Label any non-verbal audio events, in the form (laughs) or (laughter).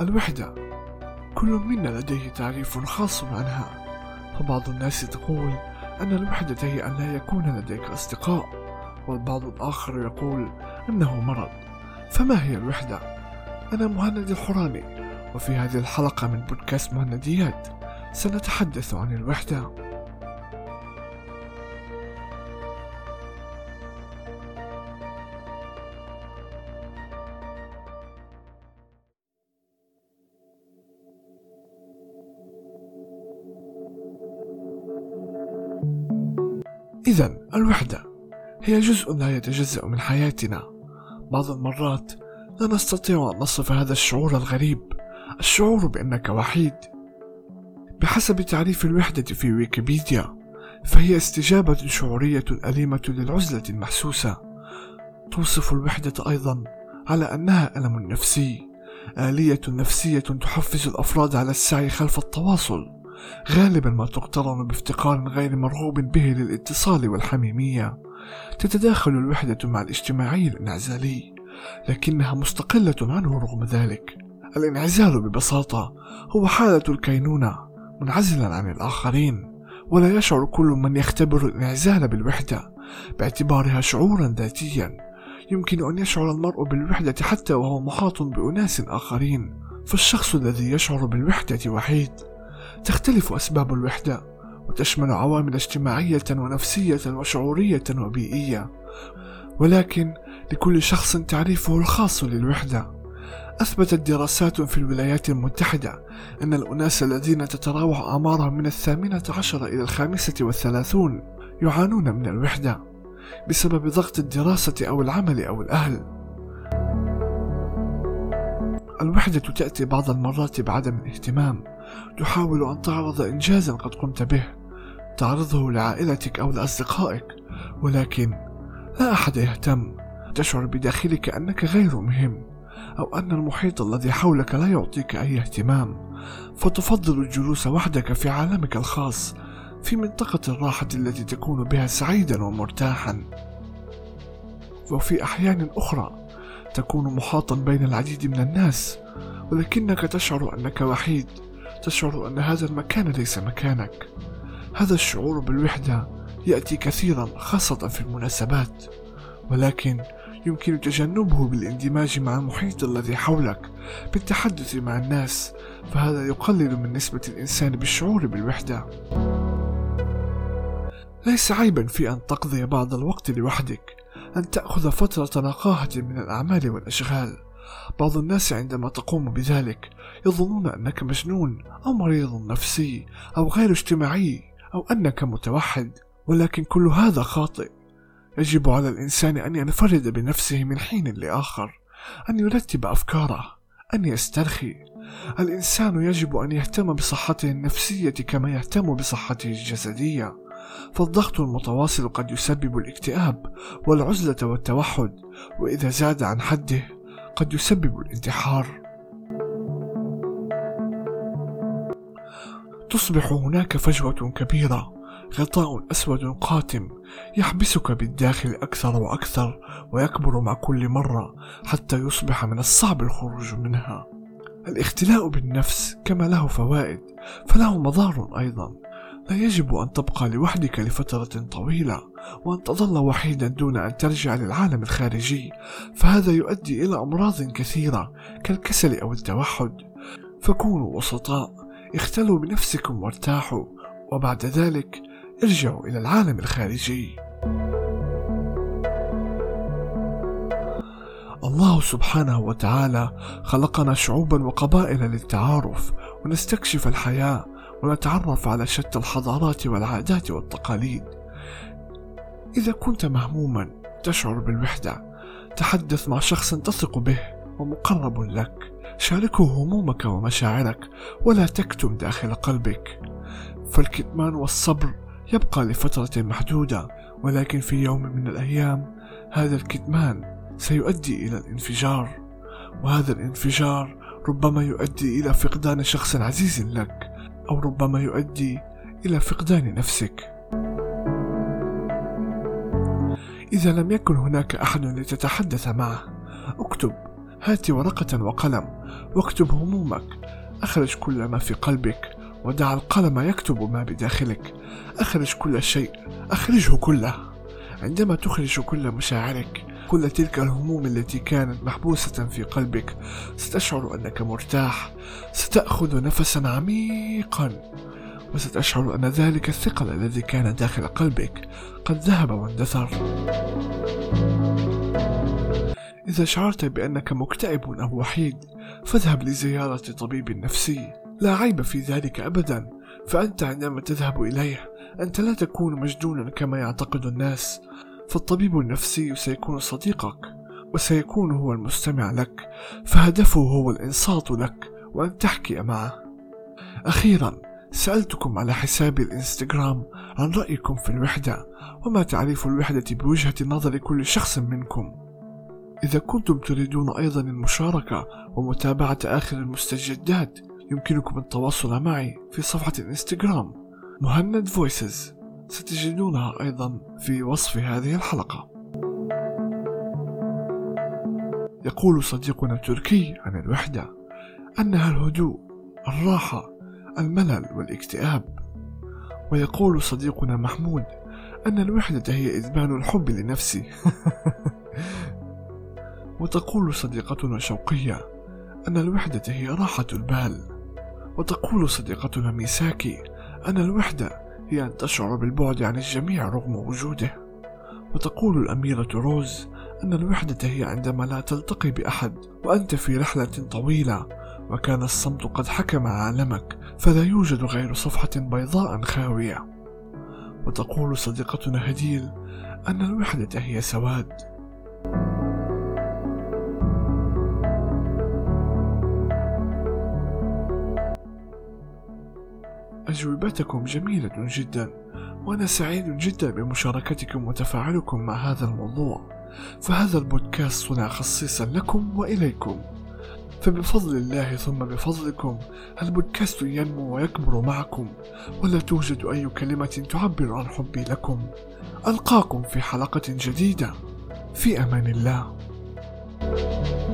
الوحدة. كل منا لديه تعريف خاص عنها. فبعض الناس تقول أن الوحدة هي أن لا يكون لديك أصدقاء والبعض الآخر يقول أنه مرض. فما هي الوحدة؟ أنا مهند الحراني وفي هذه الحلقة من بودكاست مهنديات سنتحدث عن الوحدة. إذا الوحدة هي جزء لا يتجزأ من حياتنا. بعض المرات لا نستطيع أن نصف هذا الشعور الغريب الشعور بأنك وحيد. بحسب تعريف الوحدة في ويكيبيديا فهي استجابة شعورية أليمة للعزلة المحسوسة. توصف الوحدة أيضا على أنها ألم نفسي آلية نفسية تحفز الأفراد على السعي خلف التواصل. غالبا ما تقترن بافتقار غير مرغوب به للاتصال والحميمية. تتداخل الوحدة مع الاجتماعي الانعزالي لكنها مستقلة عنه رغم ذلك. الانعزال ببساطة هو حالة الكينونة منعزلا عن الآخرين ولا يشعر كل من يختبر الانعزال بالوحدة باعتبارها شعورا ذاتيا. يمكن أن يشعر المرء بالوحدة حتى وهو محاط بأناس آخرين فالشخص الذي يشعر بالوحدة وحيد. تختلف أسباب الوحدة وتشمل عوامل اجتماعية ونفسية وشعورية وبيئية. ولكن لكل شخص تعريفه الخاص للوحدة. أثبتت دراسات في الولايات المتحدة أن الأناس الذين تتراوح أعمارهم من الثامنة عشر إلى الخامسة والثلاثون يعانون من الوحدة بسبب ضغط الدراسة أو العمل أو الأهل. الوحدة تأتي بعض المرات بعدم الاهتمام. تحاول أن تعرض إنجازا قد قمت به. تعرضه لعائلتك أو لأصدقائك. ولكن لا أحد يهتم. تشعر بداخلك أنك غير مهم أو أن المحيط الذي حولك لا يعطيك أي اهتمام. فتفضل الجلوس وحدك في عالمك الخاص في منطقة الراحة التي تكون بها سعيدا ومرتاحا. وفي أحيان أخرى تكون محاطا بين العديد من الناس ولكنك تشعر أنك وحيد. تشعر أن هذا المكان ليس مكانك. هذا الشعور بالوحدة يأتي كثيرا خاصة في المناسبات. ولكن يمكن تجنبه بالاندماج مع المحيط الذي حولك بالتحدث مع الناس. فهذا يقلل من نسبة الإنسان بالشعور بالوحدة. ليس عيبا في أن تقضي بعض الوقت لوحدك أن تأخذ فترة نقاهة من الأعمال والأشغال. بعض الناس عندما تقوم بذلك يظنون أنك مجنون أو مريض نفسي أو غير اجتماعي أو أنك متوحد ولكن كل هذا خاطئ. يجب على الإنسان أن ينفرد بنفسه من حين لآخر أن يرتب أفكاره أن يسترخي. الإنسان يجب أن يهتم بصحته النفسية كما يهتم بصحته الجسدية. فالضغط المتواصل قد يسبب الاكتئاب والعزلة والتوحد وإذا زاد عن حده قد يسبب الانتحار. تصبح هناك فجوة كبيرة غطاء أسود قاتم يحبسك بالداخل أكثر وأكثر ويكبر مع كل مرة حتى يصبح من الصعب الخروج منها. الاختلاء بالنفس كما له فوائد فله مضار أيضا. لا يجب أن تبقى لوحدك لفترة طويلة. وأن تظل وحيدا دون أن ترجع للعالم الخارجي. فهذا يؤدي إلى أمراض كثيرة كالكسل أو التوحد. فكونوا وسطاء اختلوا بنفسكم وارتاحوا. وبعد ذلك ارجعوا إلى العالم الخارجي. الله سبحانه وتعالى خلقنا شعوبا وقبائل للتعارف ونستكشف الحياة ونتعرف على شتى الحضارات والعادات والتقاليد. إذا كنت مهموما تشعر بالوحدة تحدث مع شخص تثق به ومقرب لك شاركه همومك ومشاعرك ولا تكتم داخل قلبك. فالكتمان والصبر يبقى لفترة محدودة ولكن في يوم من الأيام هذا الكتمان سيؤدي إلى الانفجار. وهذا الانفجار ربما يؤدي إلى فقدان شخص عزيز لك أو ربما يؤدي إلى فقدان نفسك. إذا لم يكن هناك أحد لتتحدث معه. اكتب. هات ورقة وقلم. واكتب همومك. أخرج كل ما في قلبك. ودع القلم يكتب ما بداخلك. أخرج كل شيء. أخرجه كله. عندما تخرج كل مشاعرك كل تلك الهموم التي كانت محبوسة في قلبك ستشعر أنك مرتاح. ستأخذ نفسا عميقا. وستشعر أن ذلك الثقل الذي كان داخل قلبك قد ذهب واندثر. إذا شعرت بأنك مكتئب أو وحيد فاذهب لزيارة طبيب نفسي. لا عيب في ذلك أبدا فأنت عندما تذهب إليه أنت لا تكون مجنونا كما يعتقد الناس. فالطبيب النفسي سيكون صديقك وسيكون هو المستمع لك فهدفه هو الإنصات لك وأن تحكي معه. أخيرا سألتكم على حساب الإنستغرام عن رأيكم في الوحدة وما تعريف الوحدة بوجهة نظر كل شخص منكم. إذا كنتم تريدون أيضا المشاركة ومتابعة آخر المستجدات يمكنكم التواصل معي في صفحة الإنستغرام مهند فويسز. ستجدونها أيضا في وصف هذه الحلقة. يقول صديقنا التركي عن الوحدة أنها الهدوء الراحة الملل والاكتئاب. ويقول صديقنا محمود أن الوحدة هي إدمان الحب لنفسي. (laughs) وتقول صديقتنا شوقية أن الوحدة هي راحة البال. وتقول صديقتنا ميساكي أن الوحدة هي أن تشعر بالبعد عن الجميع رغم وجوده. وتقول الأميرة روز أن الوحدة هي عندما لا تلتقي بأحد وأنت في رحلة طويلة وكان الصمت قد حكم عالمك فلا يوجد غير صفحة بيضاء خاوية. وتقول صديقتنا هديل أن الوحدة هي سواد. أجوبتكم جميلة جدا وأنا سعيد جدا بمشاركتكم وتفاعلكم مع هذا الموضوع. فهذا البودكاست صنع خصيصا لكم وإليكم. فبفضل الله ثم بفضلكم. البودكاست ينمو ويكبر معكم ولا توجد أي كلمة تعبر عن حبي لكم. ألقاكم في حلقة جديدة. في أمان الله. thank you